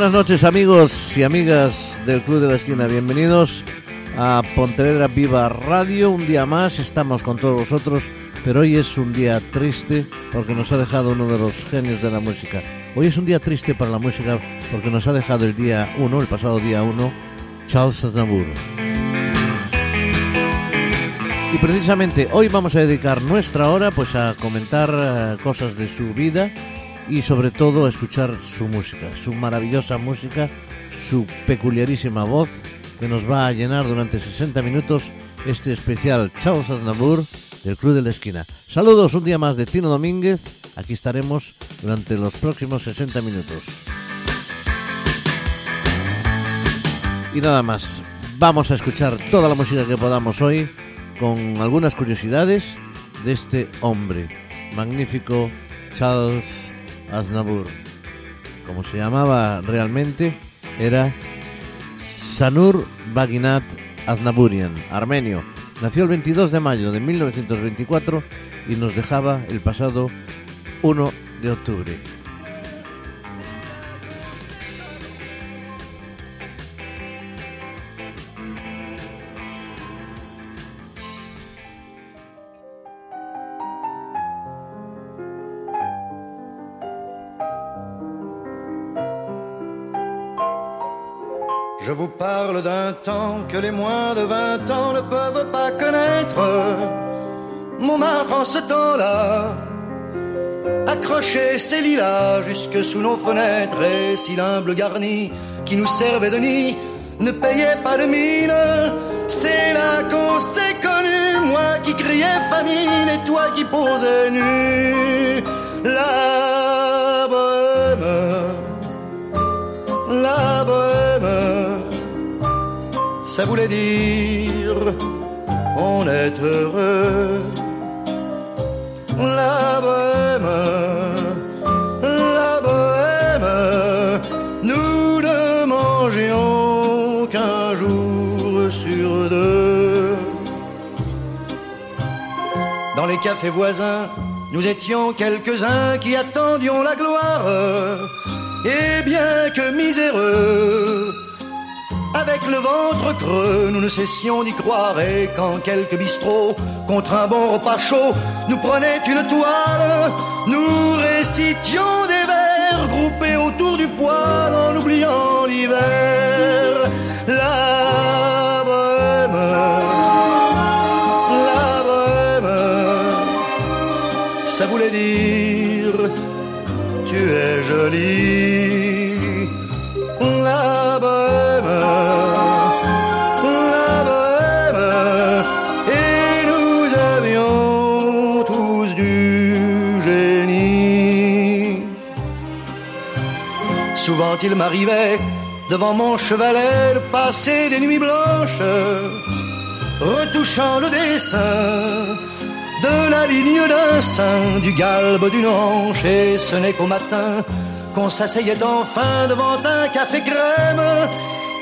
Buenas noches amigos y amigas del Club de la Esquina, bienvenidos a Pontevedra Viva Radio, un día más estamos con todos vosotros, pero hoy es un día triste porque nos ha dejado uno de los genios de la música. Hoy es un día triste para la música porque nos ha dejado el día 1, el pasado día 1, Charles Aznavour. Y precisamente hoy vamos a dedicar nuestra hora pues a comentar eh, cosas de su vida y sobre todo escuchar su música, su maravillosa música, su peculiarísima voz que nos va a llenar durante 60 minutos este especial Charles Aznavour del Club de la Esquina. Saludos un día más de Tino Domínguez, aquí estaremos durante los próximos 60 minutos. Y nada más, vamos a escuchar toda la música que podamos hoy con algunas curiosidades de este hombre, magnífico Charles Aznavour. Como se llamaba realmente, era Sanur Baginat Aznavourian, armenio. Nació el 22 de mayo de 1924 y nos dejaba el pasado 1 de octubre. Je vous parle d'un temps que les moins de vingt ans ne peuvent pas connaître. Montmartre en ce temps-là accrochait ses lilas jusque sous nos fenêtres et si l'humble garni qui nous servait de nid ne payait pas de mine. C'est là qu'on s'est connu, moi qui criais famine et toi qui posais nu. Ça voulait dire on est heureux. La bohème, la bohème, nous ne mangions qu'un jour sur deux. Dans les cafés voisins, nous étions quelques-uns qui attendions la gloire. Et bien que miséreux, avec le ventre creux, nous ne cessions d'y croire. Et quand quelques bistrots, contre un bon repas chaud, nous prenaient une toile, nous récitions des vers groupés autour du poêle en oubliant l'hiver. La bohème, la bohème, ça voulait dire tu es jolie. Il m'arrivait devant mon chevalet de passer des nuits blanches, retouchant le dessin de la ligne d'un sein, du galbe d'une hanche, et ce n'est qu'au matin qu'on s'asseyait enfin devant un café crème.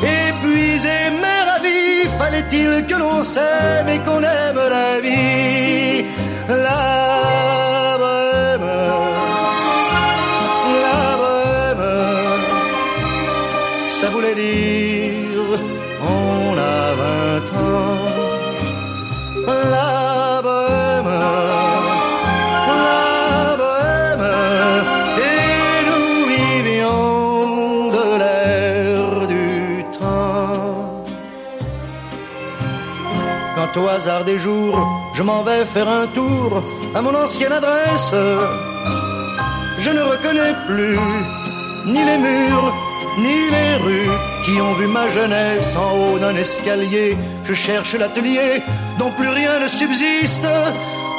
Épuisé mais ravi, fallait-il que l'on s'aime et qu'on aime la vie? On a vingt ans. La bohème, la bohème, et nous vivions de l'air du temps. Quand au hasard des jours, je m'en vais faire un tour à mon ancienne adresse, je ne reconnais plus ni les murs, ni les rues qui ont vu ma jeunesse en haut d'un escalier. Je cherche l'atelier dont plus rien ne subsiste.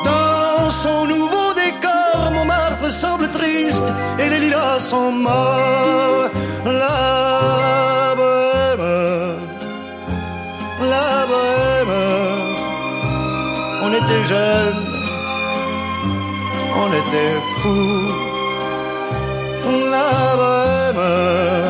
Dans son nouveau décor, Montmartre semble triste et les lilas sont morts. La bohème, la bohème, on était jeunes, on était fous. La bohème,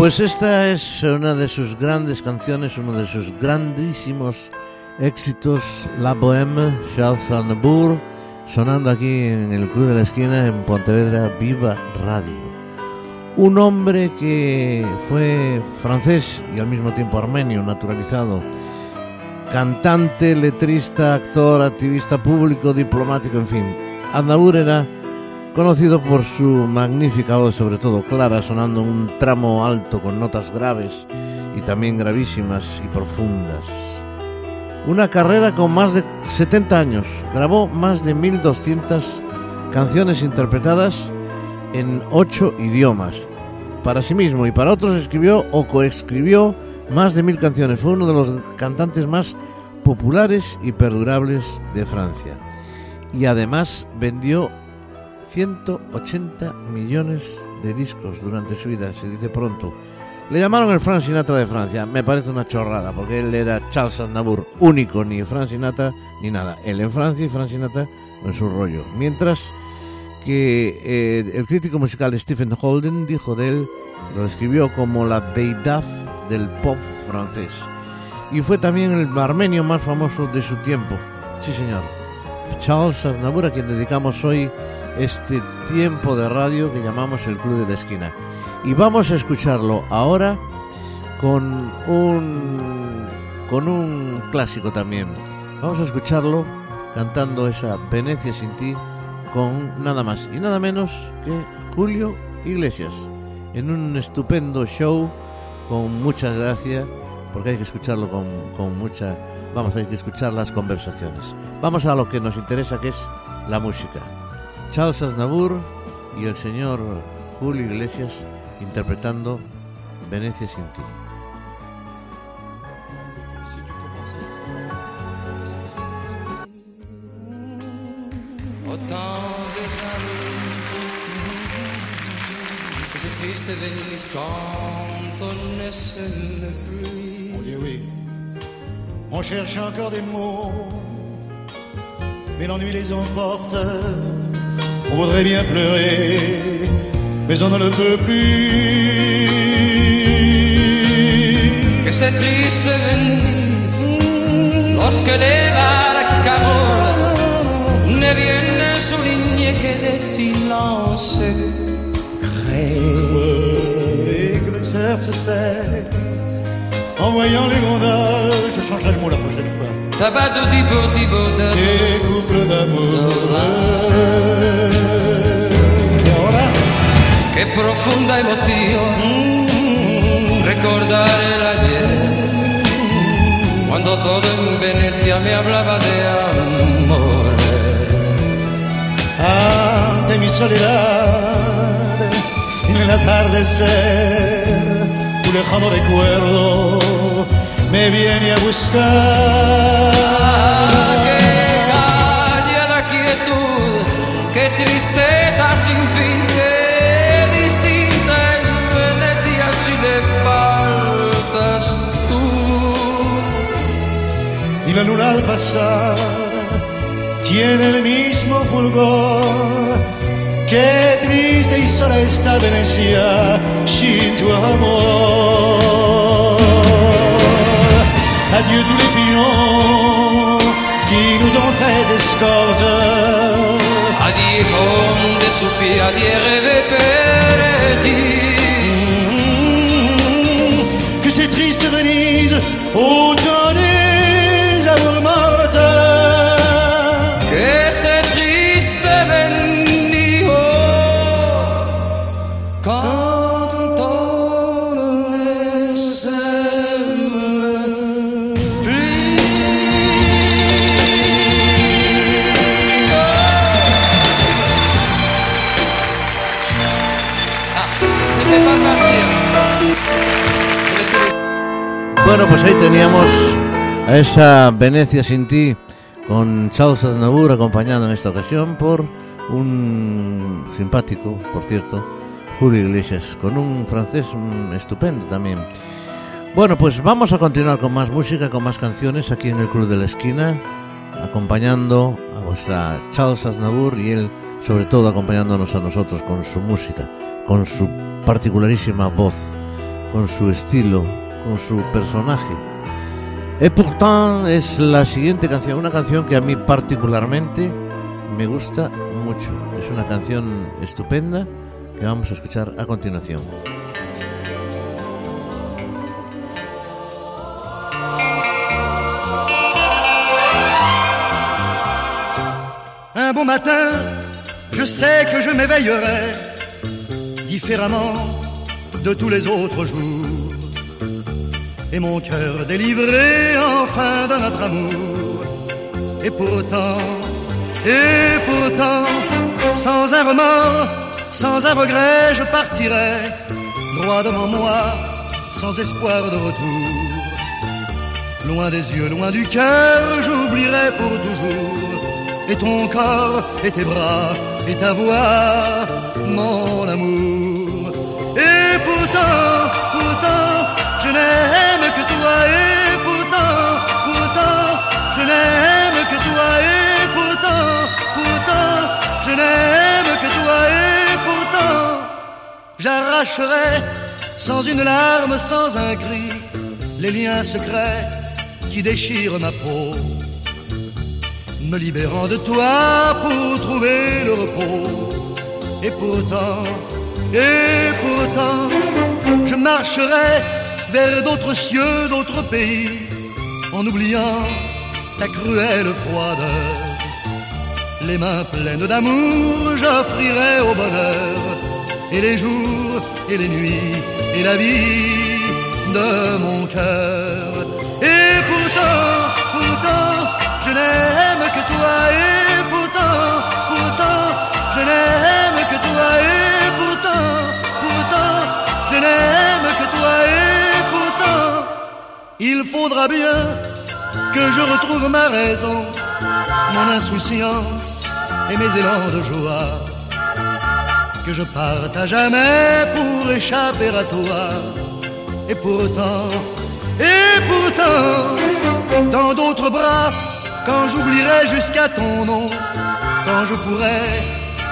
Pues esta es una de sus grandes canciones, uno de sus grandísimos éxitos, La Bohème, Charles Aznavour, sonando aquí en el Club de la Esquina en Pontevedra Viva Radio. Un hombre que fue francés y al mismo tiempo armenio, naturalizado, cantante, letrista, actor, activista público, diplomático, en fin. Aznavour era conocido por su magnífica voz, sobre todo clara, sonando un tramo alto con notas graves y también gravísimas y profundas. Una carrera con más de 70 años, grabó más de 1200 canciones interpretadas en ocho idiomas. Para sí mismo y para otros escribió o coescribió más de mil canciones. Fue uno de los cantantes más populares y perdurables de Francia. Y además vendió 180 millones de discos durante su vida, se dice pronto. Le llamaron el Frank Sinatra de Francia. Me parece una chorrada, porque él era Charles Aznavour, único, ni Frank Sinatra ni nada. Él en Francia y Frank Sinatra en su rollo. Mientras que eh, el crítico musical Stephen Holden dijo de él, lo describió como la deidad del pop francés. Y fue también el armenio más famoso de su tiempo. Sí, señor. Charles Aznavour, a quien dedicamos hoy este tiempo de radio que llamamos el Club de la Esquina. Y vamos a escucharlo ahora con un con un clásico también. Vamos a escucharlo cantando esa Venecia sin ti con nada más y nada menos que Julio Iglesias en un estupendo show con mucha gracia porque hay que escucharlo con, con mucha vamos hay que escuchar las conversaciones vamos a lo que nos interesa que es la música Charles Aznavour y el señor Julio Iglesias interpretando Venecia sin ti. On cherche encore des mots, mais l'ennui les emporte. On voudrait bien pleurer, mais on ne le peut plus. Que c'est triste Venise lorsque les barcaroles ne viennent souligner que des silences crés. Et que le cerf se serre en voyant les gondoles. Je changerai le mot la fois. Tabado di di Des couples d'amour. Et ahora, Qué profunda emoción recordar el ayer cuando todo en Venecia me hablaba de amor. ante mi soledad en el atardecer tu lejano recuerdo me viene a Ah, buscar qué callada quietud, qué tristeza sin fin, qué distinta es Venecia si le faltas tú. y la luna al pasar tiene el mismo fulgor. Qué triste y sola está Venecia sin tu amor Adieu tous les pions qui nous ont fait des. Adieu comme des soupirs, adieu rêver pues ahí teníamos a esa Venecia sin ti con Charles Aznavour acompañado en esta ocasión por un simpático, por cierto, Julio Iglesias, con un francés mm, estupendo también. Bueno, pues vamos a continuar con más música, con más canciones aquí en el Club de la Esquina, acompañando a vuestra Charles Aznavour y él, sobre todo, acompañándonos a nosotros con su música, con su particularísima voz con su estilo, con su personaje. Et pourtant es la siguiente canción, una canción que a mí particularmente me gusta mucho. Es una canción estupenda que vamos a escuchar a continuación. Un bon matin, je sais que je m'éveillerai différemment de tous les autres jours. Et mon cœur délivré enfin de notre amour. Et pourtant, et pourtant, sans un remords, sans un regret, je partirai droit devant moi, sans espoir de retour. Loin des yeux, loin du cœur, j'oublierai pour toujours. Et ton corps, et tes bras, et ta voix, mon amour. Et pourtant, pourtant, je n'aime que toi. Et pourtant, pourtant, je n'aime que toi. Et pourtant, pourtant, je n'aime que toi. Et pourtant, j'arracherai sans une larme, sans un cri, les liens secrets qui déchirent ma peau me libérant de toi pour trouver le repos. Et pourtant, et pourtant, je marcherai vers d'autres cieux, d'autres pays, en oubliant ta cruelle froideur. Les mains pleines d'amour, j'offrirai au bonheur, et les jours, et les nuits, et la vie de mon cœur. Il faudra bien que je retrouve ma raison, mon insouciance et mes élans de joie, que je parte à jamais pour échapper à toi, et pourtant, et pourtant, dans d'autres bras, quand j'oublierai jusqu'à ton nom, quand je pourrai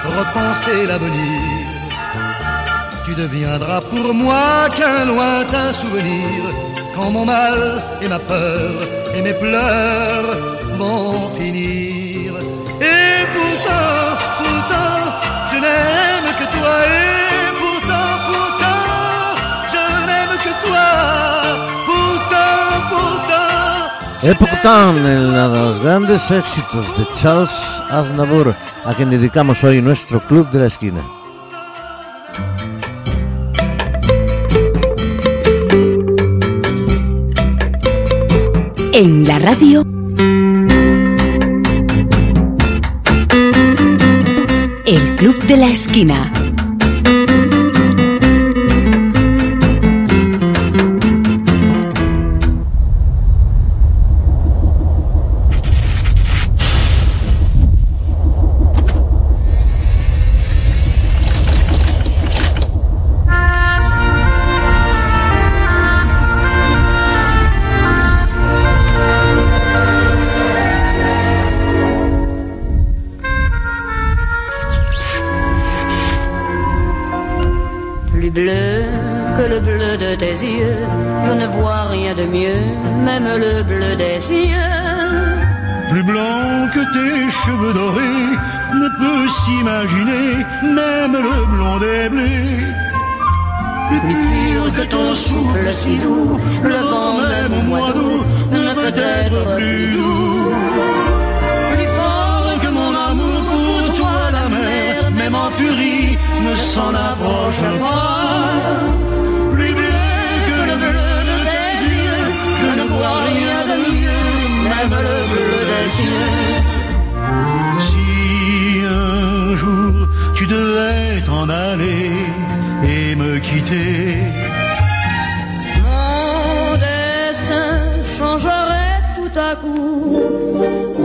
repenser l'avenir, tu deviendras pour moi qu'un lointain souvenir, quand mon mal et ma peur et mes pleurs vont finir. Et pourtant, pourtant, je n'aime que toi, et pourtant, pourtant, je n'aime que toi, pourtant, pourtant. Et pourtant, uno de los grandes éxitos de Charles Aznavour, a quien dedicamos hoy nuestro Club de la Esquina. El Club de la Esquina.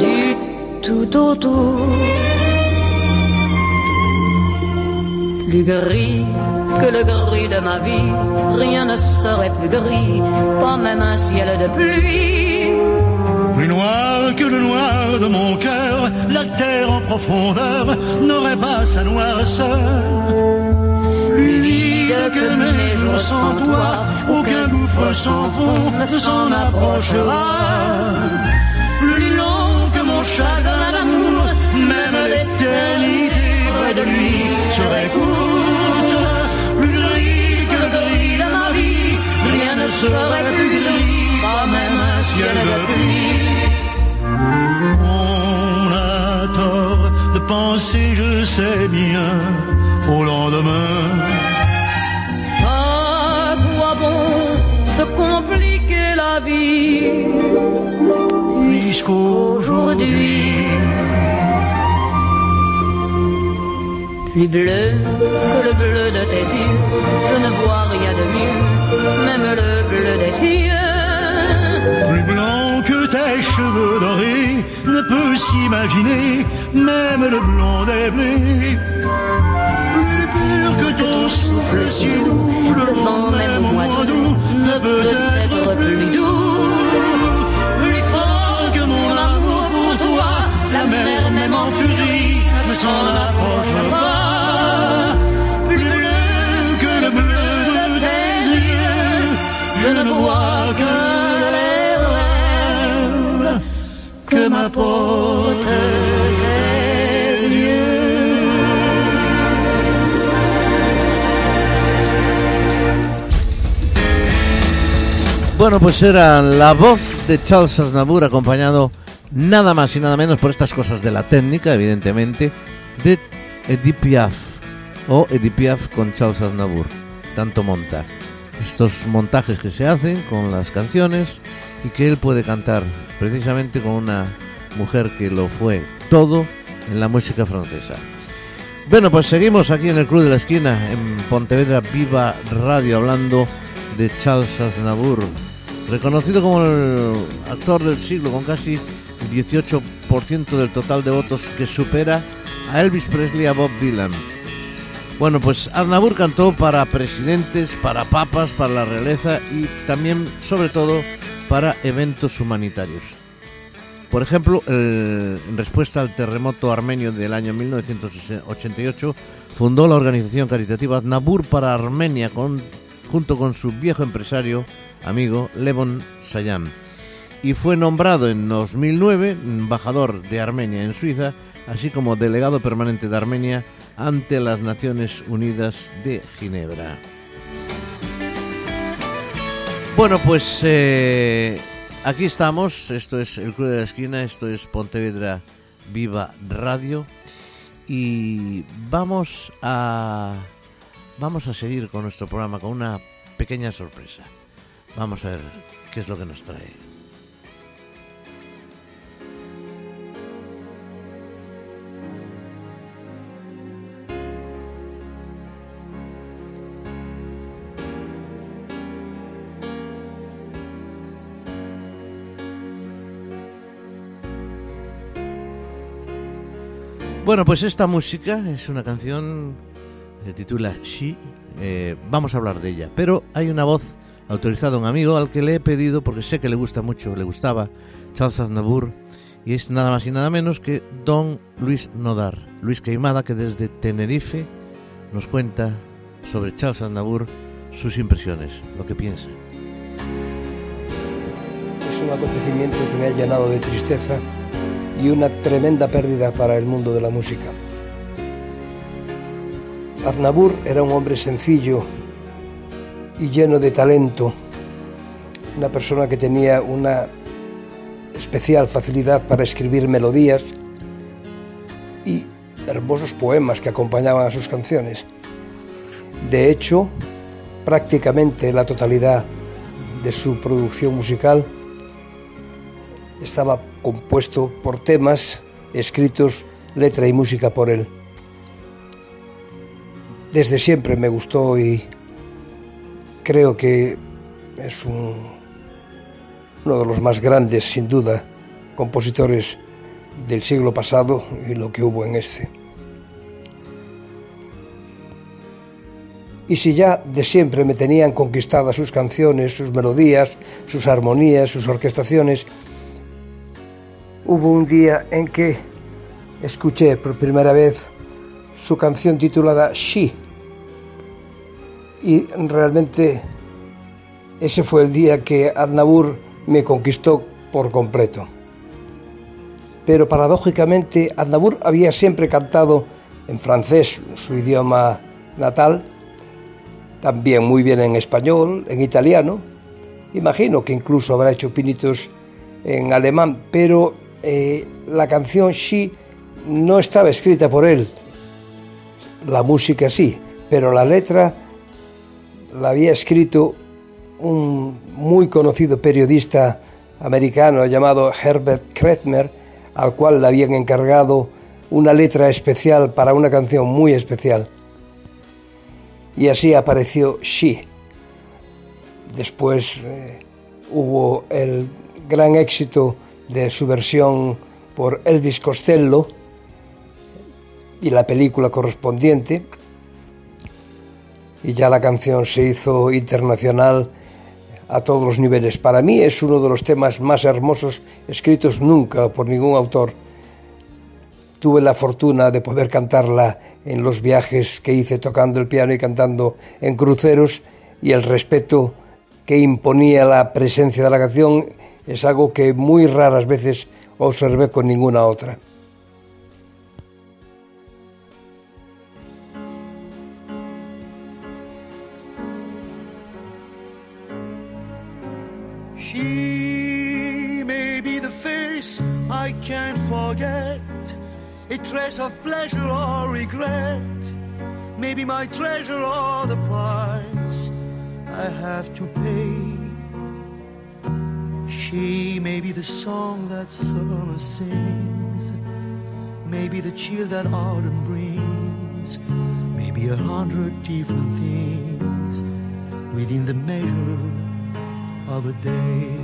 Du tout autour. Plus gris que le gris de ma vie, rien ne serait plus gris, pas même un ciel de pluie. plus noir que le noir de mon cœur, la terre en profondeur n'aurait pas sa noirceur. Plus vide que mes jours sans toi, aucun gouffre sans fond ne s'en approchera. Plus long que mon chagrin d'amour, même l'éternité près de lui serait courte. Plus gris que le gris de ma vie, rien ne serait plus gris, pas même un ciel de pluie. On a tort de penser, je sais bien, au lendemain. À quoi bon se compliquer la vie puisqu'aujourd'hui plus bleu que le bleu de tes yeux, je ne vois rien de mieux, même le bleu des cieux. Plus blanc que tes cheveux dorés ne peut s'imaginer, même le blanc des blés. Souffle doux, le vent même mois d'août ne peut être plus doux. Plus fort que mon amour pour toi, la mer même en furie ne s'en approche pas. Plus bleu que le bleu de tes yeux, je ne vois que les rêves que m'apportent Bueno, pues era la voz de Charles Aznavour acompañado nada más y nada menos por estas cosas de la técnica, evidentemente, de Edith Piaf o Edith Piaf con Charles Aznavour. Tanto monta. Estos montajes que se hacen con las canciones y que él puede cantar precisamente con una mujer que lo fue todo en la música francesa. Bueno, pues seguimos aquí en el Club de la Esquina, en Pontevedra Viva Radio, hablando de Charles Aznavour, reconocido como el actor del siglo, con casi el 18% del total de votos que supera a Elvis Presley y a Bob Dylan. Bueno, pues Aznavour cantó para presidentes, para papas, para la realeza y también, sobre todo, para eventos humanitarios. Por ejemplo, en respuesta al terremoto armenio del año 1988, fundó la organización caritativa Aznavour para Armenia con- junto con su viejo empresario amigo Levon Sayam. Y fue nombrado en 2009 embajador de Armenia en Suiza, así como delegado permanente de Armenia ante las Naciones Unidas de Ginebra. Bueno, pues eh, aquí estamos. Esto es el Club de la Esquina, esto es Pontevedra Viva Radio. Y vamos a, vamos a seguir con nuestro programa con una pequeña sorpresa. Vamos a ver qué es lo que nos trae. Bueno, pues esta música es una canción se titula She. eh, vamos a hablar de ella, pero hay una voz autorizada un amigo al que le he pedido porque sé que le gusta mucho, le gustaba Charles Aznavour y es nada más y nada menos que Don Luis Nodar, Luis Queimada que desde Tenerife nos cuenta sobre Charles Aznavour sus impresiones, lo que piensa. Es un acontecimiento que me ha llenado de tristeza y una tremenda pérdida para el mundo de la música. Aznavour era un hombre sencillo y lleno de talento, una persona que tenía una especial facilidad para escribir melodías y hermosos poemas que acompañaban a sus canciones. De hecho, prácticamente la totalidad de su producción musical estaba compuesto por temas escritos, letra y música por él. Desde siempre me gustó y creo que es un- uno de los más grandes, sin duda, compositores del siglo pasado y lo que hubo en este. Y si ya de siempre me tenían conquistadas sus canciones, sus melodías, sus armonías, sus orquestaciones, hubo un día en que escuché por primera vez su canción titulada She, y realmente ese fue el día que Adnabur me conquistó por completo. Pero paradójicamente Adnabur había siempre cantado en francés, su idioma natal, también muy bien en español, en italiano, imagino que incluso habrá hecho pinitos en alemán, pero eh, la canción She no estaba escrita por él, la música sí, pero la letra la había escrito un muy conocido periodista americano llamado Herbert Kretmer, al cual le habían encargado una letra especial para una canción muy especial. Y así apareció She. Después eh, hubo el gran éxito de su versión por Elvis Costello y la película correspondiente. Y ya la canción se hizo internacional a todos los niveles. Para mí es uno de los temas más hermosos escritos nunca por ningún autor. Tuve la fortuna de poder cantarla en los viajes que hice tocando el piano y cantando en cruceros y el respeto que imponía la presencia de la canción es algo que muy raras veces observé con ninguna otra. Forget, a trace of pleasure or regret, maybe my treasure or the price I have to pay. She may be the song that summer sings, maybe the chill that autumn brings, maybe a hundred different things within the measure of a day.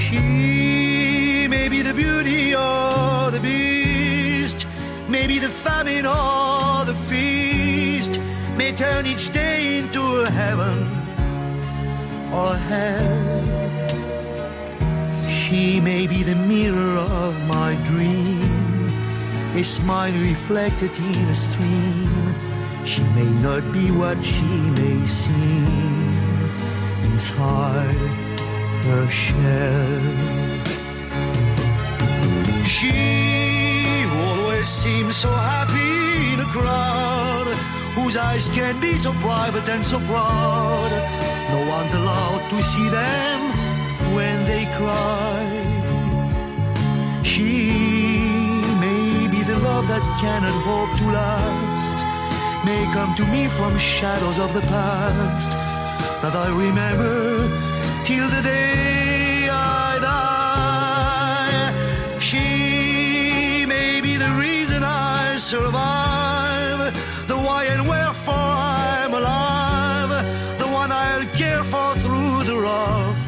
She may be the beauty or the beast, maybe the famine or the feast, may turn each day into a heaven or hell. She may be the mirror of my dream, a smile reflected in a stream. She may not be what she may seem inside her shell. She always seems so happy in a crowd whose eyes can be so private and so proud. No one's allowed to see them when they cry. She may be the love that cannot hope to last, may come to me from shadows of the past that I remember till the day I die. She may be the reason I survive, the why and wherefore I'm alive, the one I'll care for through the rough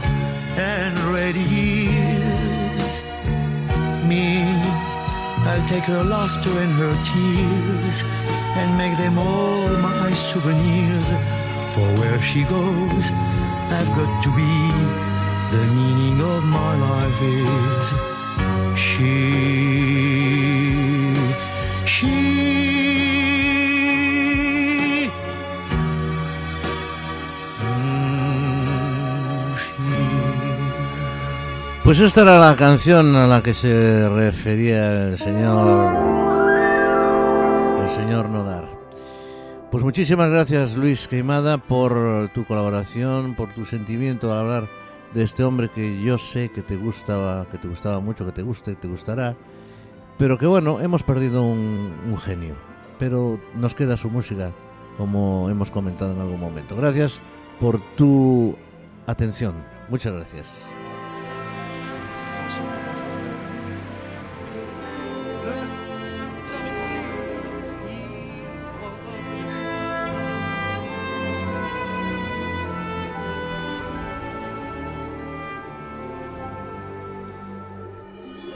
and ready years. Me, I'll take her laughter and her tears and make them all my souvenirs. For where she goes, I've got to be. The meaning of my life is she. She. Mm, she. Pues esta era la canción a la que se refería el señor Pues muchísimas gracias Luis Queimada por tu colaboración, por tu sentimiento al hablar de este hombre que yo sé que te gustaba, que te gustaba mucho, que te guste, te gustará, pero que bueno, hemos perdido un, un genio, pero nos queda su música, como hemos comentado en algún momento. Gracias por tu atención. Muchas gracias.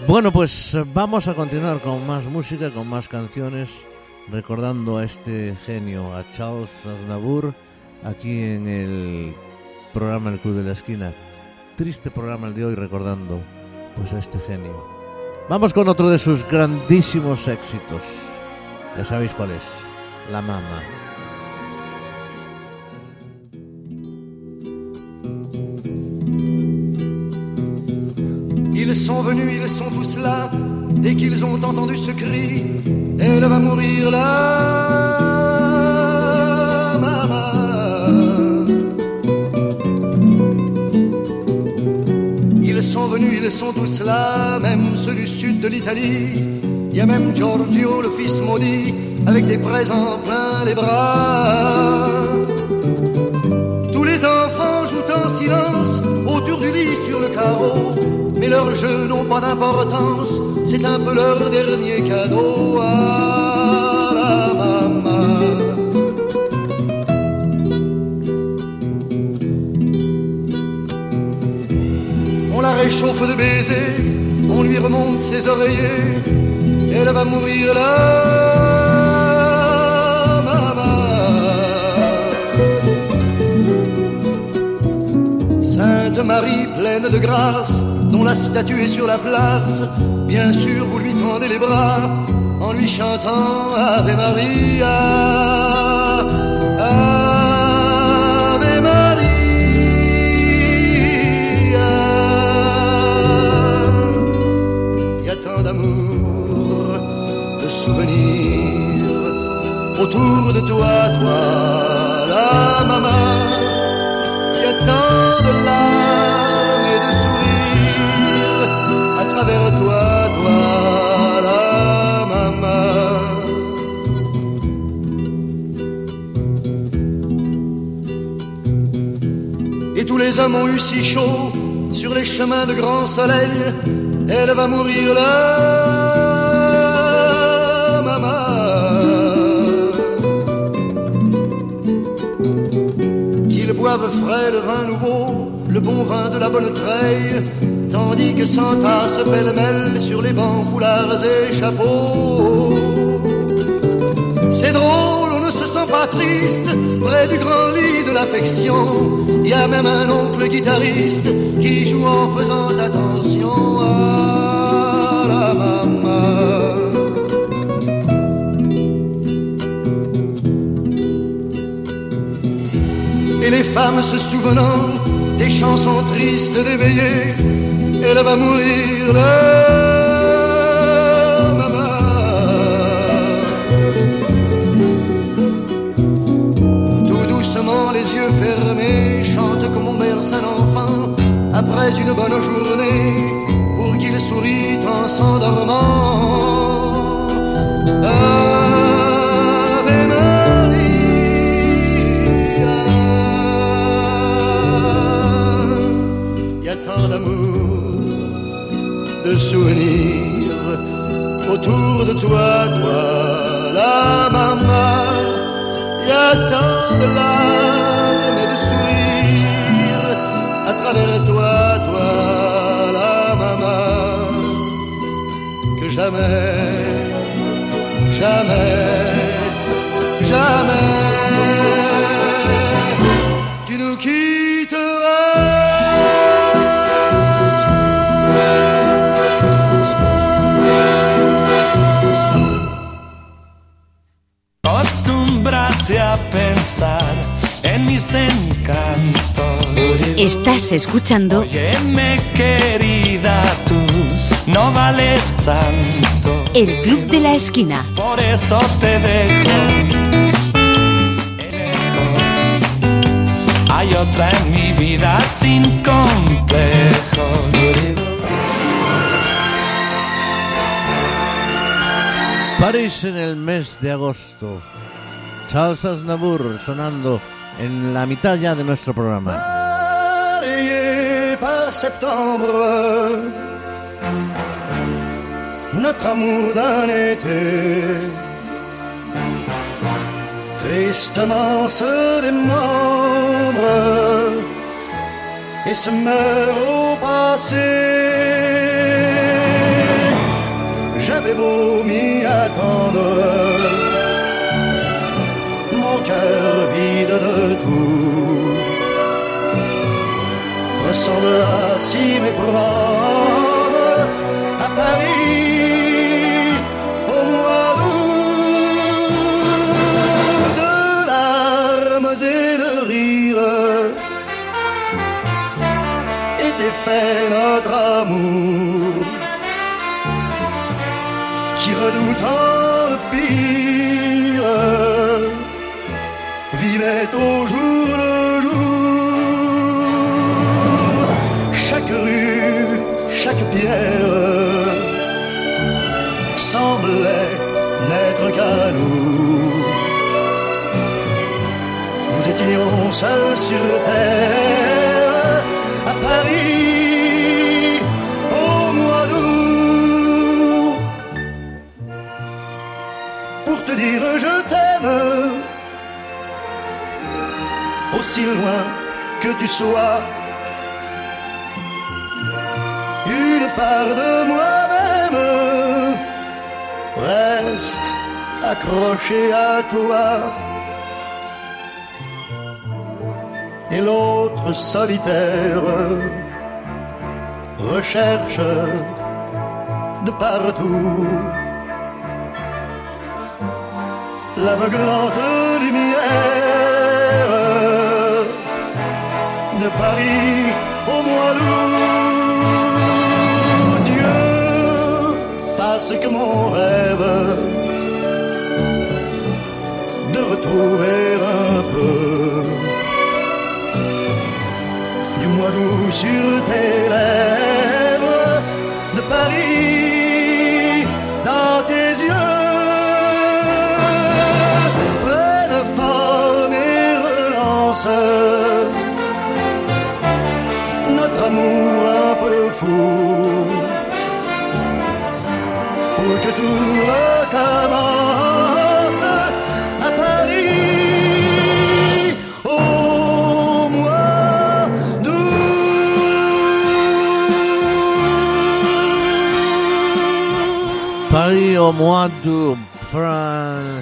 Bueno, pues eh, vamos a continuar con más música, con más canciones, recordando a este genio, a Charles Aznavour, aquí en el programa El Club de la Esquina. Triste programa el de hoy recordando pues a este genio. Vamos con otro de sus grandísimos éxitos. Ya sabéis cuál es, La Mama. Sont venus, ils sont tous là. Dès qu'ils ont entendu ce cri, elle va mourir là, maman. Ils sont venus, ils sont tous là, même ceux du sud de l'Italie. Il y a même Giorgio, le fils maudit, avec des présents plein les bras. Tous les enfants jouent en silence autour du lit sur le carreau, mais leurs jeux n'ont pas d'importance, c'est un peu leur dernier cadeau à la maman. On la réchauffe de baisers, on lui remonte ses oreillers, elle va mourir là, Marie pleine de grâce, dont la statue est sur la place, bien sûr vous lui tendez les bras en lui chantant Ave Maria. Ave Maria. Il y a tant d'amour, de souvenirs autour de toi, toi, les hommes ont eu si chaud sur les chemins de grand soleil. Elle va mourir là, maman. Qu'ils boivent frais le vin nouveau, le bon vin de la bonne treille, tandis que s'entassent pêle-mêle sur les bancs, foulards et chapeaux. C'est drôle, on ne se sent pas triste près du grand lit Il y a même un oncle guitariste qui joue en faisant attention à la maman. Et les femmes se souvenant des chansons tristes d'éveillé, elle va mourir après une bonne journée pour qu'il sourit en s'endormant. Ave y a tant d'amour, de souvenirs autour de toi, toi, la maman. Y a tant de larmes en mis encantos. Estás escuchando Óyeme, querida, tú no vales tanto. El Club de la Esquina. Por eso te dejo. Hay otra en mi vida sin complejos. París en el mes de agosto. Charles Aznavour sonando en la mitad ya de nuestro programa. par septembre, notre amour d'un été tristement se démembre et se meurt au passé. J'avais beau m'y attendre, vide de tout ressemble à s'y méprendre à Paris au mois d'août de larmes et de rires était fait notre amour seuls sur terre à Paris au mois d'août. Pour te dire je t'aime, aussi loin que tu sois, une part de moi-même reste accrochée à toi. Et l'autre solitaire recherche de partout l'aveuglante lumière de Paris au mois d'août. Dieu fasse que mon rêve de retrouver un peu d'août sur tes lèvres de Paris dans tes yeux prenne forme et relance notre amour un peu fou pour que tout recommence Paris au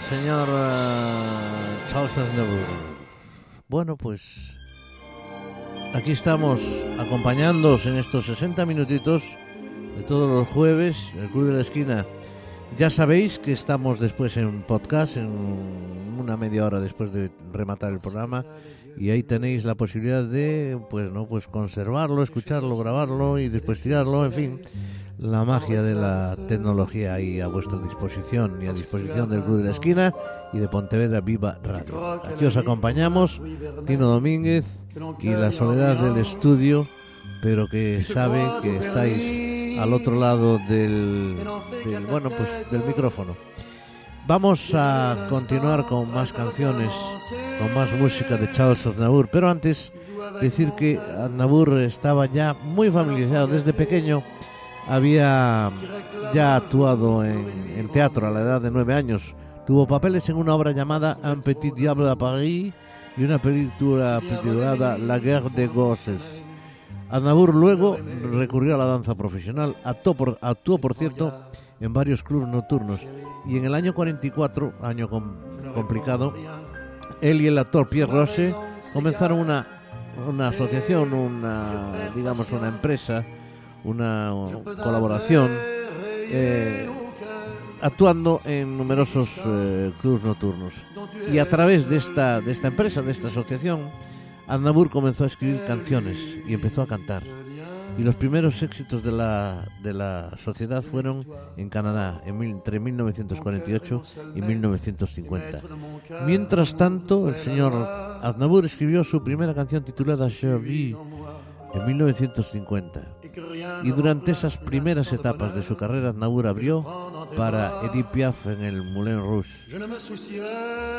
señor eh, Charles Aznavour. Bueno, pues aquí estamos acompañándoos en estos 60 minutitos de todos los jueves, el Club de la Esquina. Ya sabéis que estamos después en podcast, en una media hora después de rematar el programa, y ahí tenéis la posibilidad de, pues no, pues conservarlo, escucharlo, grabarlo y después tirarlo, en fin, la magia de la tecnología ahí a vuestra disposición y a disposición del Club de la Esquina y de Pontevedra Viva Radio. Aquí os acompañamos Tino Domínguez y la soledad del estudio, pero que sabe que estáis al otro lado del, del bueno, pues del micrófono. Vamos a continuar con más canciones, con más música de Charles Aznavour, pero antes decir que Aznavour estaba ya muy familiarizado desde pequeño, había ya actuado en, en teatro a la edad de nueve años, tuvo papeles en una obra llamada Un Petit Diable à Paris y una película titulada La Guerre de Gosses. Aznavour luego recurrió a la danza profesional, actuó por, actuó, por cierto en varios clubes nocturnos y en el año 44, año com- complicado, él y el actor Pierre Rose comenzaron una, una asociación, una digamos una empresa, una colaboración, eh, actuando en numerosos eh, clubes nocturnos. Y a través de esta, de esta empresa, de esta asociación, Aznavour comenzó a escribir canciones y empezó a cantar. Y los primeros éxitos de la, de la sociedad fueron en Canadá en mil- entre 1948 y 1950. Mientras tanto, el señor Aznavour escribió su primera canción titulada Je vis en 1950. Y durante esas primeras etapas de su carrera, Aznavour abrió para Edith Piaf en el Moulin Rouge.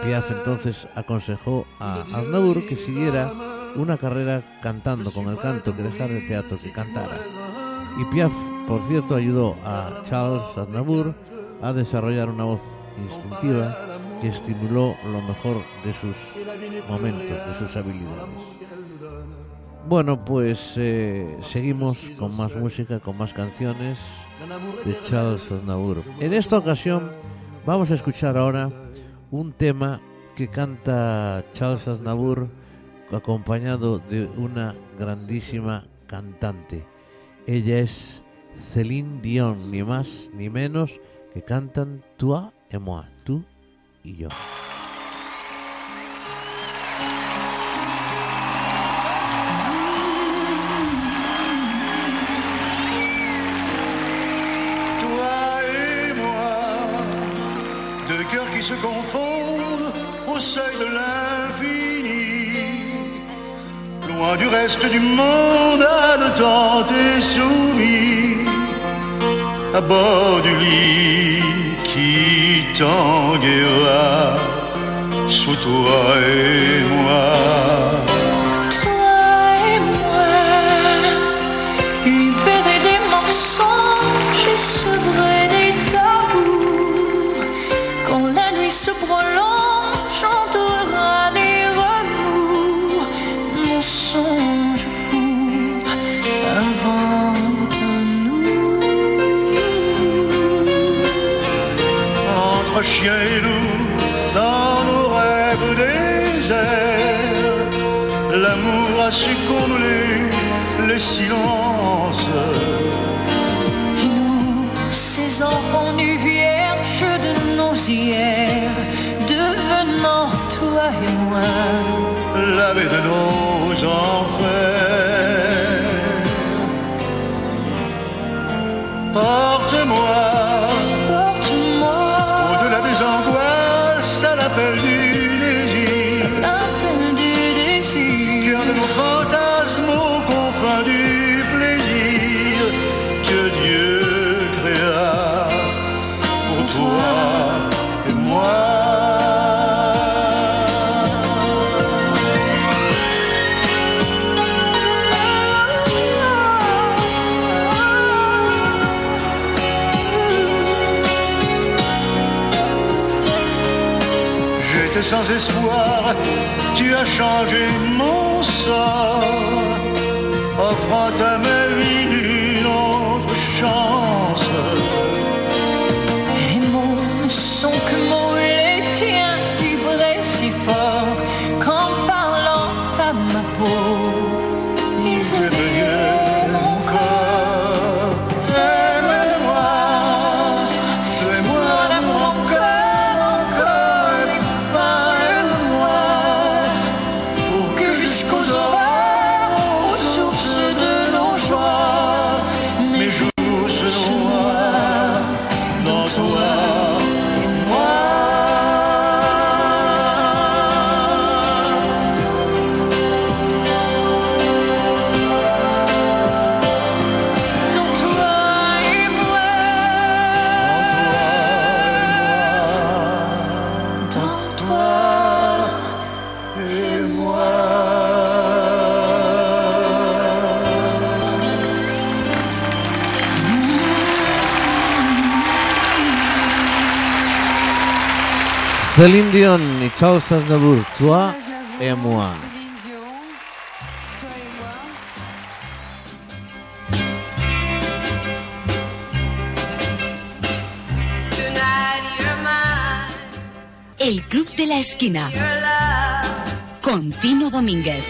Piaf entonces aconsejó a Aznavour que siguiera una carrera cantando con el canto, que dejara el teatro, que cantara. Y Piaf, por cierto, ayudó a Charles Aznavour a desarrollar una voz instintiva que estimuló lo mejor de sus momentos, de sus habilidades. Bueno, pues eh, seguimos con más música, con más canciones de Charles Aznavour. En esta ocasión vamos a escuchar ahora un tema que canta Charles Aznavour acompañado de una grandísima cantante. Ella es Celine Dion, ni más ni menos, que cantan Toi et moi, tú y yo. se confondent au seuil de l'infini. Loin du reste du monde, à le temps est soumis, à bord du lit qui tanguera sous toi et moi. Céline Dion y Charles Aznavour, toi et moi. El Club de la Esquina. Con Tino Domínguez.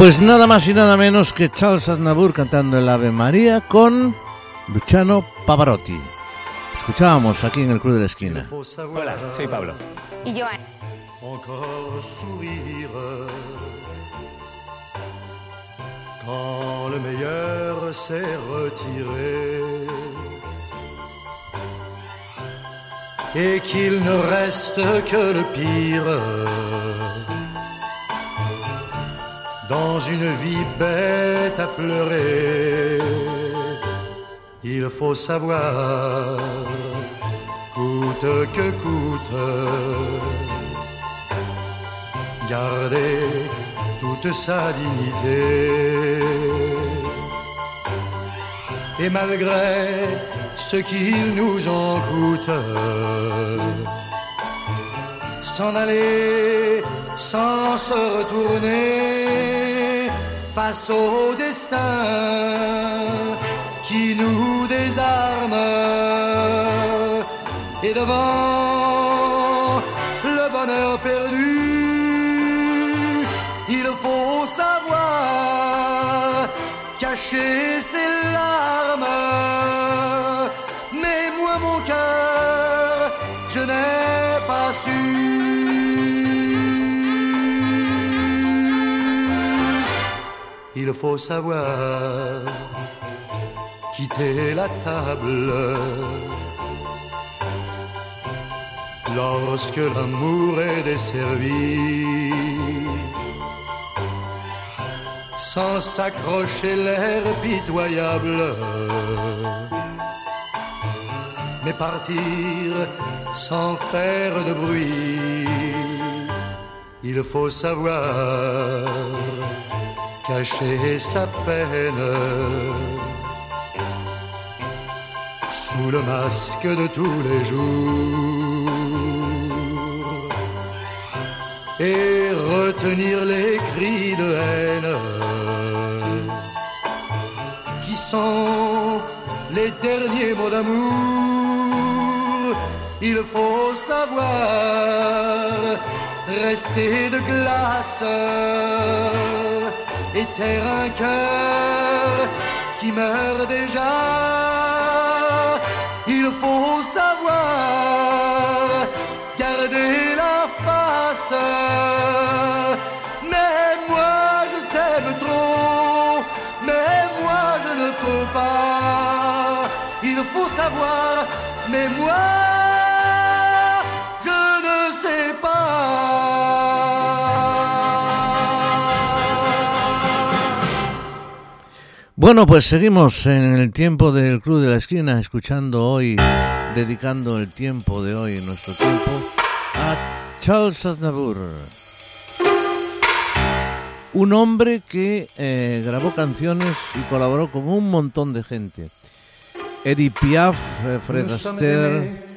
Pues nada más y nada menos que Charles Aznavour cantando el Ave María con Luciano Pavarotti. Escuchábamos aquí en el Club de la Esquina. Hola, soy Pablo. Y yo, encore sourire quand le meilleur s'est retiré et qu'il ne reste que le pire dans une vie bête à pleurer. Il faut savoir, coûte que coûte, garder toute sa dignité. Et malgré ce qu'il nous en coûte, s'en aller sans se retourner face au destin qui nous désarme. Et devant le bonheur perdu, il faut savoir cacher Il faut savoir quitter la table. Lorsque l'amour est desservi sans s'accrocher l'air pitoyable mais partir sans faire de bruit il faut savoir cacher sa peine. Sous le masque de tous les jours. Et retenir les cris de haine. Qui sont les derniers mots d'amour. Il faut savoir rester de glace taire un cœur qui meurt déjà. Il faut savoir garder la face. Mais moi je t'aime trop, mais moi je ne peux pas. Il faut savoir, mais moi Bueno, pues seguimos en el tiempo del Club de la Esquina, escuchando hoy, dedicando el tiempo de hoy, nuestro tiempo, a Charles Aznavour. Un hombre que eh, grabó canciones y colaboró con un montón de gente. Eddie Piaf, eh, Fred Astaire,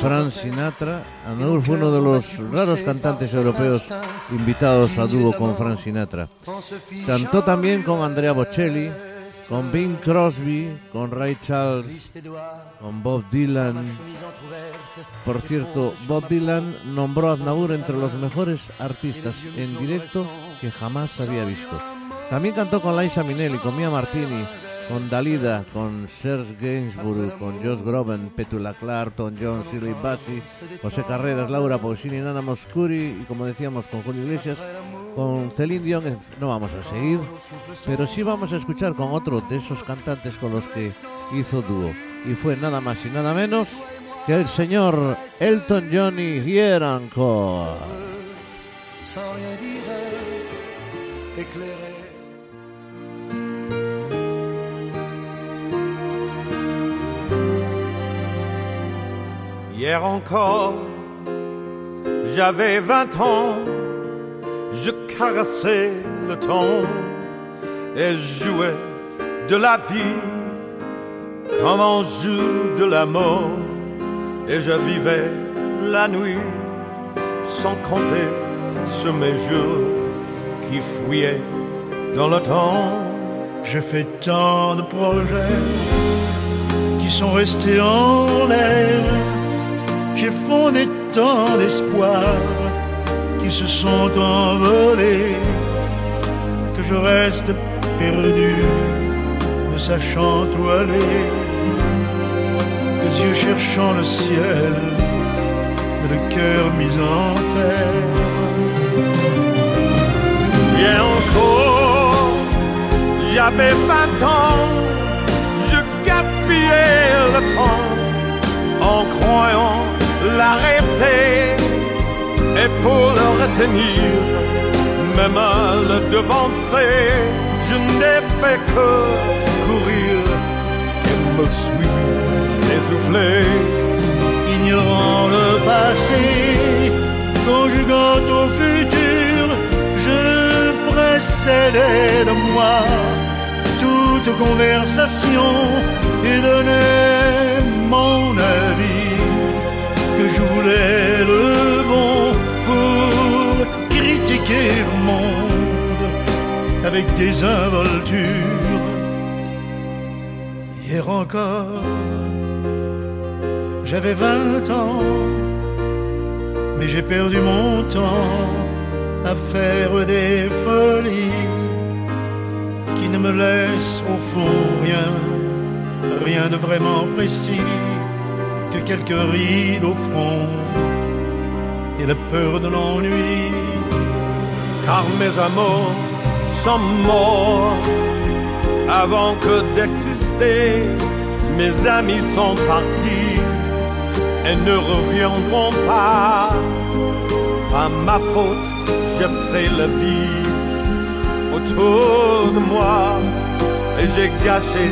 Frank. Sinatra. Aznavour fue uno de los raros cantantes europeos invitados a dúo con Frank Sinatra. Cantó también con Andrea Bocelli, con Bing Crosby, con Ray Charles, con Bob Dylan. Por cierto, Bob Dylan nombró a Aznavour entre los mejores artistas en directo que jamás había visto. También cantó con Liza Minnelli, con Mia Martini, con Dalida, con Serge Gainsbourg, con Josh Groban, Petula Clark, Tom Jones, Shirley Bassey, José Carreras, Laura Pausini, Nana Moscuri y como decíamos con Julio Iglesias, con Celine Dion. No vamos a seguir, pero sí vamos a escuchar con otro de esos cantantes con los que hizo dúo. Y fue nada más y nada menos que el señor Elton John y Here Hier encore, j'avais vingt ans, je caressais le temps et jouais de la vie comme on joue de la mort. Et je vivais la nuit sans compter sur mes jours qui fuyaient dans le temps. J'ai fait tant de projets qui sont restés en l'air. J'ai fondé tant d'espoirs qui se sont envolés. je reste perdu, ne sachant où aller, les yeux cherchant le ciel, mais le cœur mis en terre. Bien encore, j'avais vingt ans, je gaspillais le temps en croyant l'arrêter et pour le retenir, même à le devancer, je n'ai fait que courir et me suis essoufflé. Ignorant le passé, conjuguant au futur, je précédais de moi toute conversation et donnais je voulais le bon pour critiquer le monde avec des involtures. Hier encore, j'avais vingt ans, mais j'ai perdu mon temps à faire des folies qui ne me laissent au fond rien, rien de vraiment précis quelques rides au front et la peur de l'ennui. car mes amours sont morts avant que d'exister. Mes amis sont partis et ne reviendront pas. Pas ma faute, je fais la vie autour de moi et j'ai gâché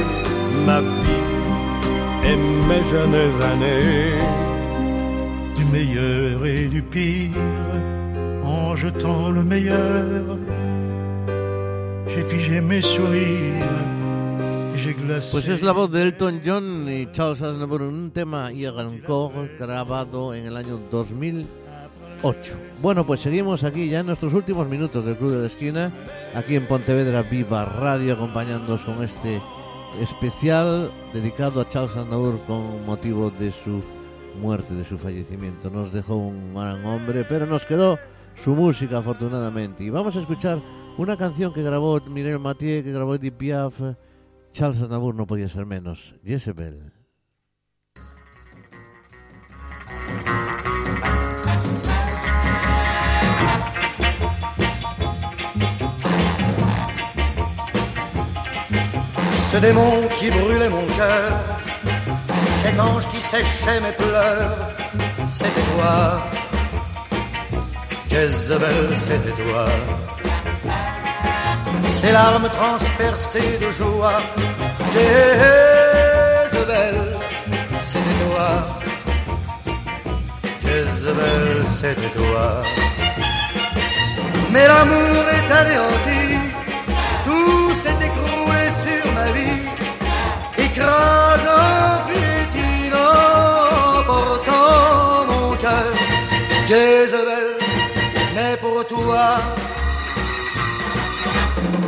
ma vie et mes jeunes du meilleur et du pire, en jetant le meilleur. J'ai figé mes sourires. Pues es la voz de Elton John y Charles Aznavour en un tema y encore grabado en el año 2008. Bueno, pues seguimos aquí ya en nuestros últimos minutos del Club de la Esquina, aquí en Pontevedra Viva Radio, acompañándonos con este especial dedicado a Charles Aznavour con motivo de su muerte, de su fallecimiento. Nos dejó un gran hombre, pero nos quedó su música afortunadamente. Y vamos a escuchar una canción que grabó Mireille Mathieu, que grabó Edith Piaf. Charles Aznavour no podía ser menos. Jezebel. Ce démon qui brûlait mon cœur, cet ange qui séchait mes pleurs, c'était toi. Jezebel, c'était toi. Ces larmes transpercées de joie, Jezebel, c'était toi. Jezebel, c'était toi. Mais l'amour est anéanti, tout s'est écroulé sur écrasant, mon cœur. N'est pour toi,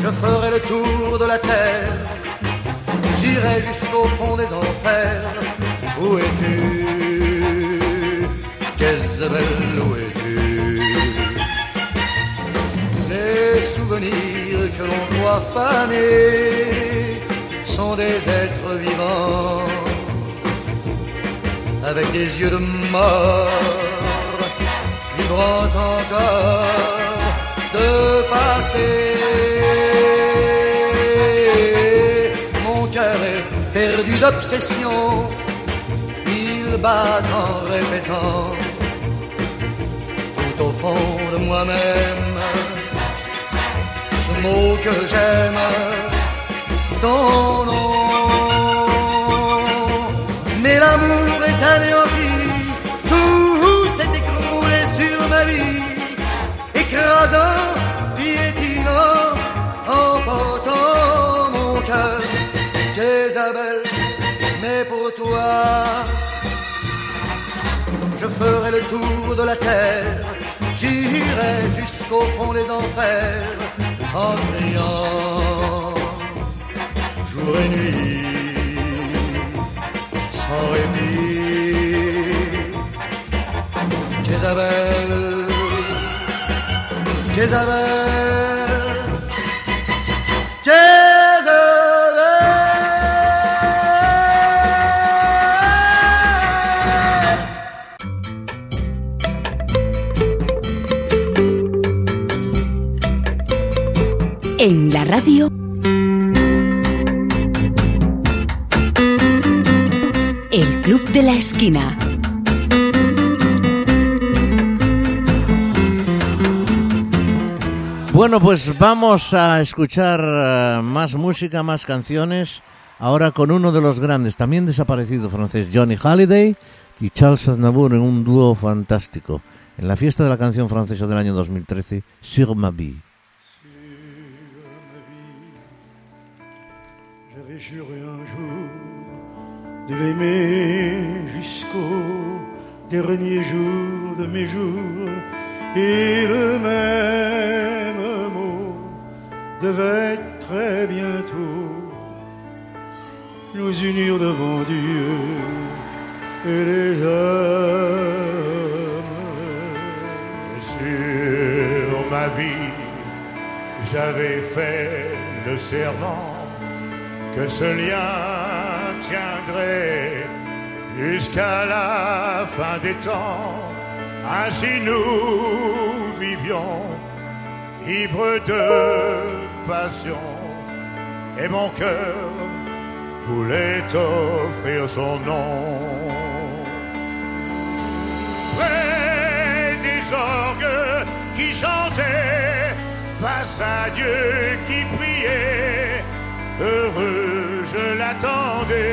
je ferai le tour de la terre, j'irai jusqu'au fond des enfers. Où es-tu, Jezebel, où es-tu? Les souvenirs que l'on doit faner sont des êtres vivants avec des yeux de mort, vibrant encore de passé. Mon cœur est perdu d'obsession, il bat en répétant tout au fond de moi-même ce mot que j'aime, Mais l'amour est anéanti, tout s'est écroulé sur ma vie, écrasant, piétinant, emportant mon cœur. Jézabel, mais pour toi, je ferai le tour de la terre, j'irai jusqu'au fond des enfers en criant jour et En la radio de la Esquina. Bueno, pues vamos a escuchar eh, más música, más canciones. Ahora con uno de los grandes, también desaparecido francés, Johnny Halliday y Charles Aznavour en un dúo fantástico. En la fiesta de la canción francesa del año 2013, Sur ma vie. Juré un jour de l'aimer jusqu'au dernier jour de mes jours. Et le même mot devait très bientôt nous unir devant Dieu et les hommes. Sur ma vie, j'avais fait le serment que ce lien tiendrait jusqu'à la fin des temps. Ainsi nous vivions, ivres de passion, et mon cœur voulait offrir son nom. Près des orgues qui chantaient, face à Dieu qui priait, heureux je l'attendais.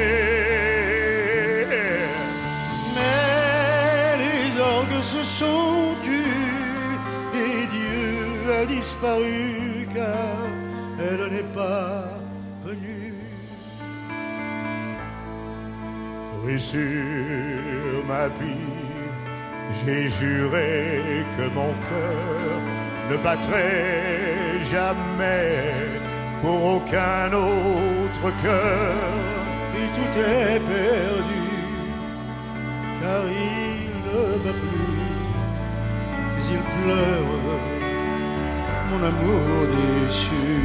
Mais les orgues se sont tus et Dieu a disparu car elle n'est pas venue. Oui, sur ma vie, j'ai juré que mon cœur ne battrait jamais pour aucun autre cœur. Et tout est perdu car il ne bat plus, mais il pleure mon amour déçu.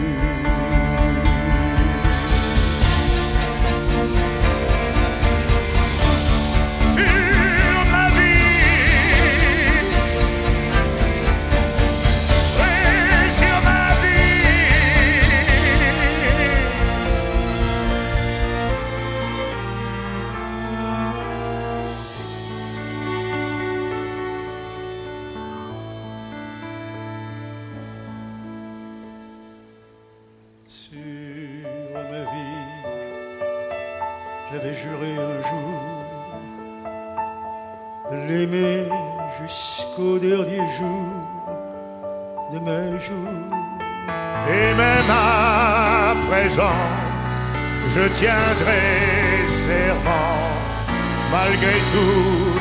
Tout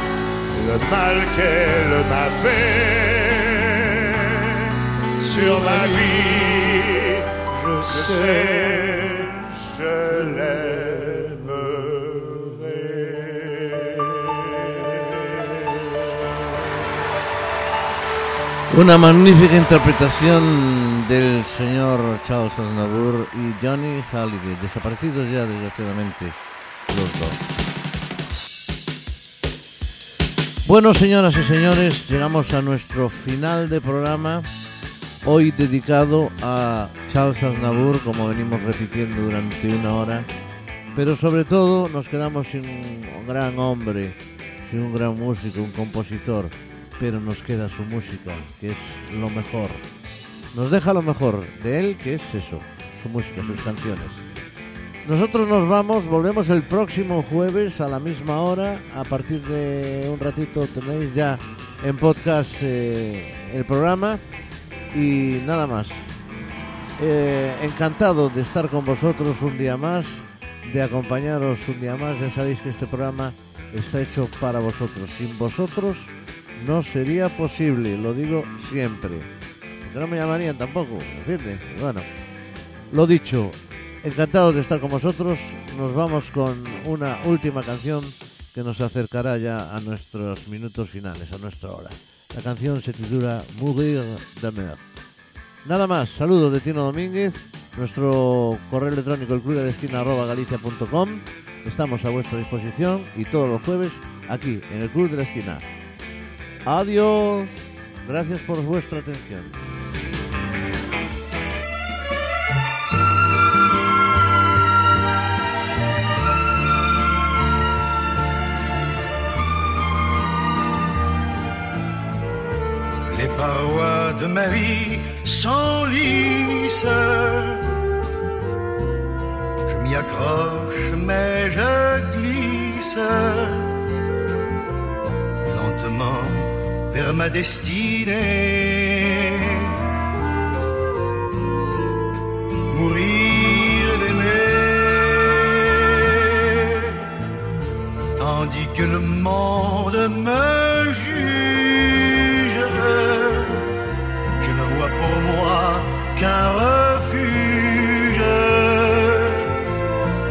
le mal qu'elle m'a fait. Sur ma vie, je sais, je l'aimerai. Una magnífica interpretación del señor Charles Aznavour y Johnny Halliday, desaparecidos ya desgraciadamente los dos. Bueno, señoras y señores, llegamos a nuestro final de programa, hoy dedicado a Charles Aznavour, como venimos repitiendo durante una hora, pero sobre todo nos quedamos sin un gran hombre, sin un gran músico, un compositor, pero nos queda su música, que es lo mejor. Nos deja lo mejor de él, que es eso, su música, sus canciones. Nosotros nos vamos, volvemos el próximo jueves a la misma hora. A partir de un ratito tenéis ya en podcast eh, el programa. Y nada más. Eh, encantado de estar con vosotros un día más, de acompañaros un día más. Ya sabéis que este programa está hecho para vosotros. Sin vosotros no sería posible, lo digo siempre. No me llamarían tampoco, ¿entiendes? Bueno, lo dicho, Encantados de estar con vosotros. Nos vamos con una última canción que nos acercará ya a nuestros minutos finales, a nuestra hora. La canción se titula Mourir de mer. Nada más, saludos de Tino Domínguez, nuestro correo electrónico el club de esquina galicia.com. Estamos a vuestra disposición y todos los jueves aquí en el club de la esquina. Adiós, gracias por vuestra atención. Parois de ma vie s'enlissent. Je m'y accroche, mais je glisse lentement vers ma destinée. Mourir d'aimer, tandis que le monde me juge. qu'un refuge,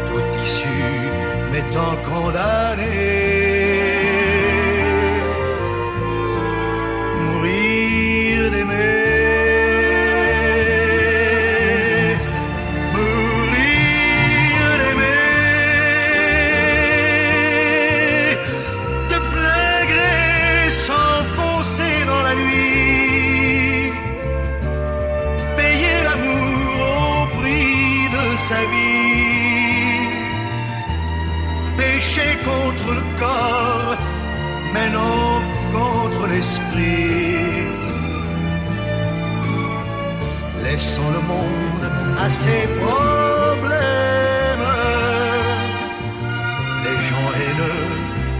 toute issue m'étant condamnée. Ses problèmes, les gens haineux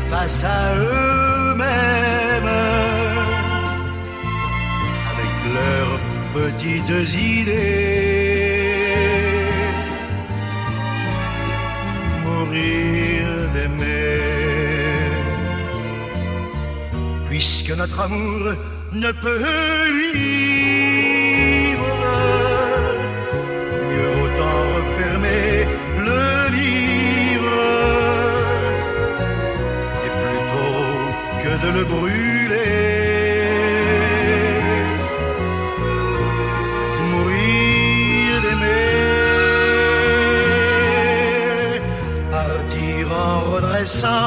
face à eux-mêmes, avec leurs petites idées. Mourir d'aimer puisque notre amour ne peut. De le brûler. Mourir d'aimer, partir en redressant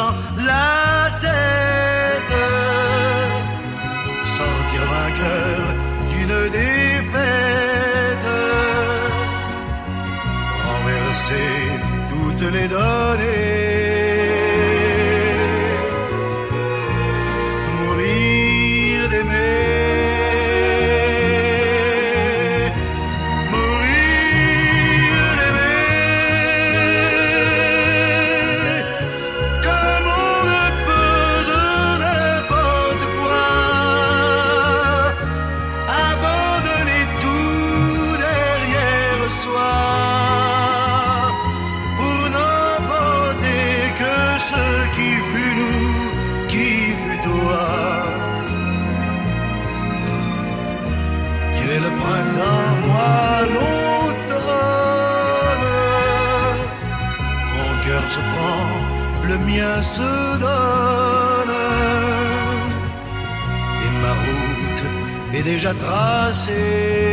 nascer.